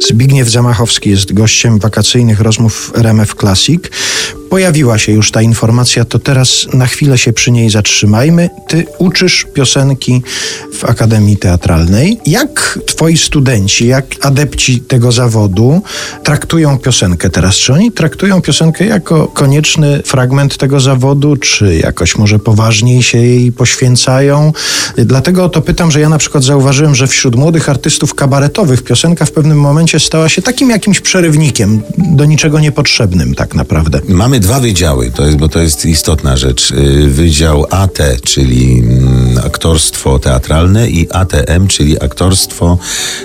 Zbigniew Zamachowski jest gościem wakacyjnych rozmów RMF Classic. Pojawiła się już ta informacja, to teraz na chwilę się przy niej zatrzymajmy. Ty uczysz piosenki w Akademii Teatralnej. Jak twoi studenci, jak adepci tego zawodu traktują piosenkę teraz? Czy oni traktują piosenkę jako konieczny fragment tego zawodu, czy jakoś może poważniej się jej poświęcają? Dlatego to pytam, że ja na przykład zauważyłem, że wśród młodych artystów kabaretowych piosenka w pewnym momencie stała się takim jakimś przerywnikiem, do niczego niepotrzebnym tak naprawdę. Mamy dwa wydziały, to jest, bo to jest istotna rzecz. Y, wydział AT, czyli mm, aktorstwo teatralne i ATM, czyli aktorstwo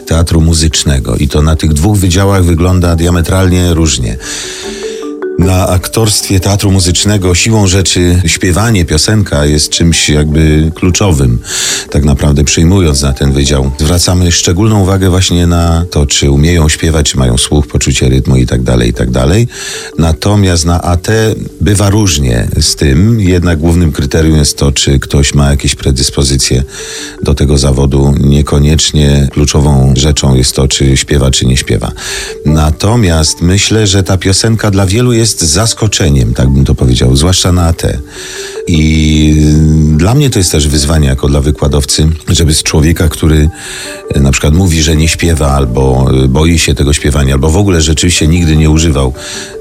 teatru muzycznego. I to na tych dwóch wydziałach wygląda diametralnie różnie na aktorstwie teatru muzycznego siłą rzeczy śpiewanie, piosenka jest czymś jakby kluczowym, tak naprawdę przyjmując na ten wydział. Zwracamy szczególną uwagę właśnie na to, czy umieją śpiewać, czy mają słuch, poczucie rytmu i tak dalej, i tak. Natomiast na AT bywa różnie z tym, jednak głównym kryterium jest to, czy ktoś ma jakieś predyspozycje do tego zawodu. Niekoniecznie kluczową rzeczą jest to, czy śpiewa, czy nie śpiewa. Natomiast myślę, że ta piosenka dla wielu jest zaskoczeniem, tak bym to powiedział, zwłaszcza na AT. I dla mnie to jest też wyzwanie jako dla wykładowcy, żeby z człowieka, który e, na przykład mówi, że nie śpiewa albo e, boi się tego śpiewania, albo w ogóle rzeczywiście nigdy nie używał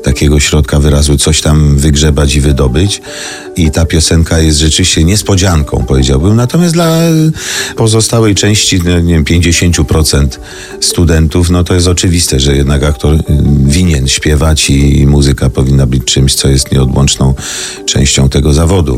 takiego środka wyrazu, coś tam wygrzebać i wydobyć. I ta piosenka jest rzeczywiście niespodzianką, powiedziałbym. Natomiast dla pozostałej części, no, nie wiem, 50% studentów, no to jest oczywiste, że jednak aktor winien śpiewać i muzyka powinna być czymś, co jest nieodłączną częścią tego zawodu.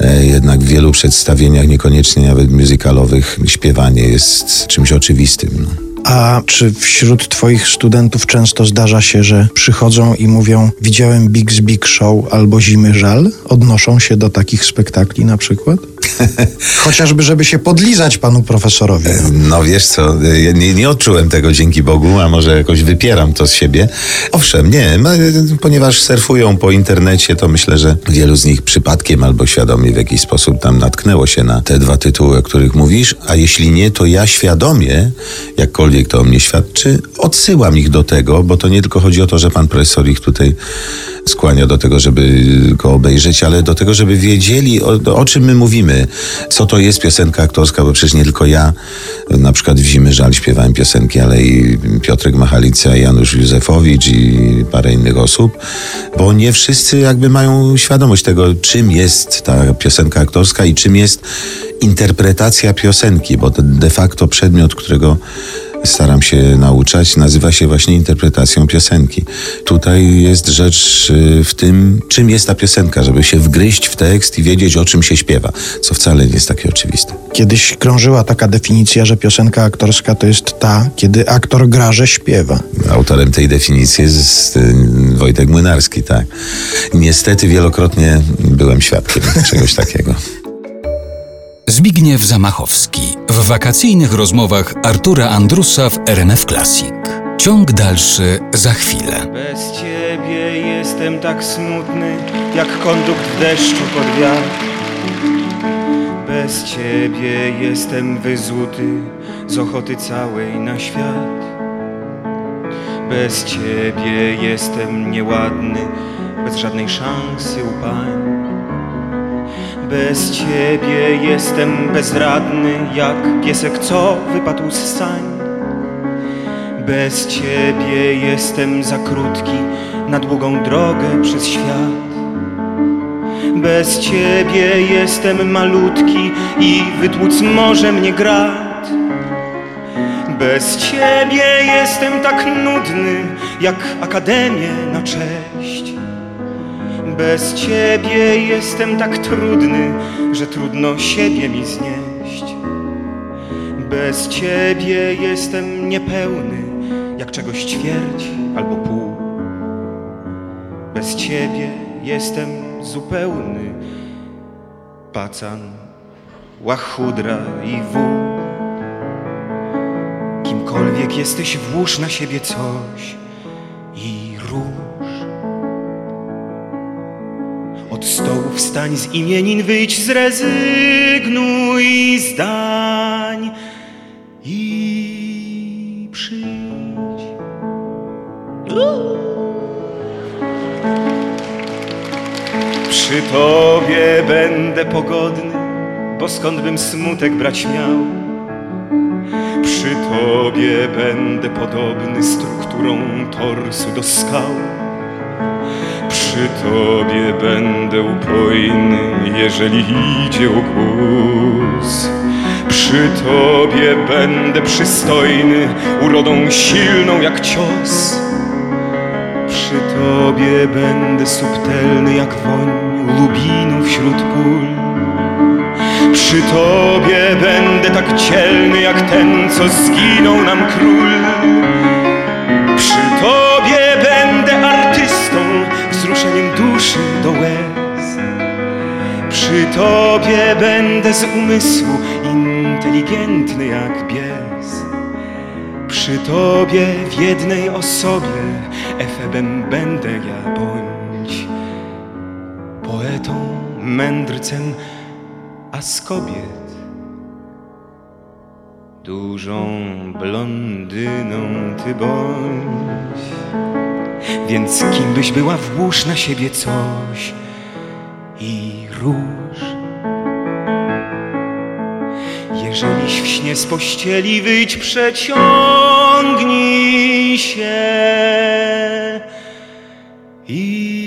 E, jednak w wielu przedstawieniach, niekoniecznie nawet muzykalowych, śpiewanie jest czymś oczywistym. No. A czy wśród Twoich studentów często zdarza się, że przychodzą i mówią: Widziałem Big Big Show albo Zimy Żal? Odnoszą się do takich spektakli na przykład? Chociażby, żeby się podlizać panu profesorowi. No wiesz co, nie, nie odczułem tego dzięki Bogu, a może jakoś wypieram to z siebie. Owszem, nie, ponieważ surfują po internecie, to myślę, że wielu z nich przypadkiem albo świadomie w jakiś sposób tam natknęło się na te dwa tytuły, o których mówisz, a jeśli nie, to ja świadomie, jakkolwiek to o mnie świadczy, odsyłam ich do tego, bo to nie tylko chodzi o to, że pan profesor ich tutaj skłania do tego, żeby go obejrzeć, ale do tego, żeby wiedzieli, o, o, czym my mówimy, co to jest piosenka aktorska, bo przecież nie tylko ja, na przykład w Zimy Żal śpiewałem piosenki, ale i Piotrek Machalica, Janusz Józefowicz i parę innych osób, bo nie wszyscy jakby mają świadomość tego, czym jest ta piosenka aktorska i czym jest interpretacja piosenki, bo de facto przedmiot, którego staram się nauczać, nazywa się właśnie interpretacją piosenki. Tutaj jest rzecz y, w tym, czym jest ta piosenka, żeby się wgryźć w tekst i wiedzieć, o czym się śpiewa, co wcale nie jest takie oczywiste. Kiedyś krążyła taka definicja, że piosenka aktorska to jest ta, kiedy aktor gra, że śpiewa. Autorem tej definicji jest y, Wojtek Młynarski, tak. Niestety wielokrotnie byłem świadkiem czegoś takiego. Zbigniew Zamachowski w wakacyjnych rozmowach Artura Andrusa w RMF Classic. Ciąg dalszy za chwilę. Bez ciebie jestem tak smutny, jak kondukt w deszczu pod wiatr. Bez ciebie jestem wyzuty z ochoty całej na świat. Bez ciebie jestem nieładny, bez żadnej szansy u pań. Bez ciebie jestem bezradny, jak piesek, co wypadł z sań. Bez ciebie jestem za krótki na długą drogę przez świat. Bez ciebie jestem malutki i wytłuc może mnie grat. Bez ciebie jestem tak nudny, jak akademię na cześć. Bez ciebie jestem tak trudny, że trudno siebie mi znieść. Bez ciebie jestem niepełny, jak czegoś ćwierć albo pół. Bez ciebie jestem zupełny, pacan, łachudra i wół. Kimkolwiek jesteś, włóż na siebie coś i rusz. Od stołu wstań z imienin, wyjdź, zrezygnuj zdań i przyjdź. Przy tobie będę pogodny, bo skąd bym smutek brać miał? Przy tobie będę podobny strukturą torsu do skał. Przy tobie będę upojny, jeżeli idzie głos. Przy tobie będę przystojny, urodą silną jak cios. Przy tobie będę subtelny jak woń lubinu wśród pól. Przy tobie będę tak cielny jak ten, co zginął nam król. Do łez. Przy tobie będę z umysłu inteligentny jak bies. Przy tobie w jednej osobie efebem będę ja bądź poetą, mędrcem, a z kobiet dużą blondyną ty bądź. Więc kim byś była, włóż na siebie coś i róż. Jeżeliś w śnie z pościeli wyjdź, przeciągnij się i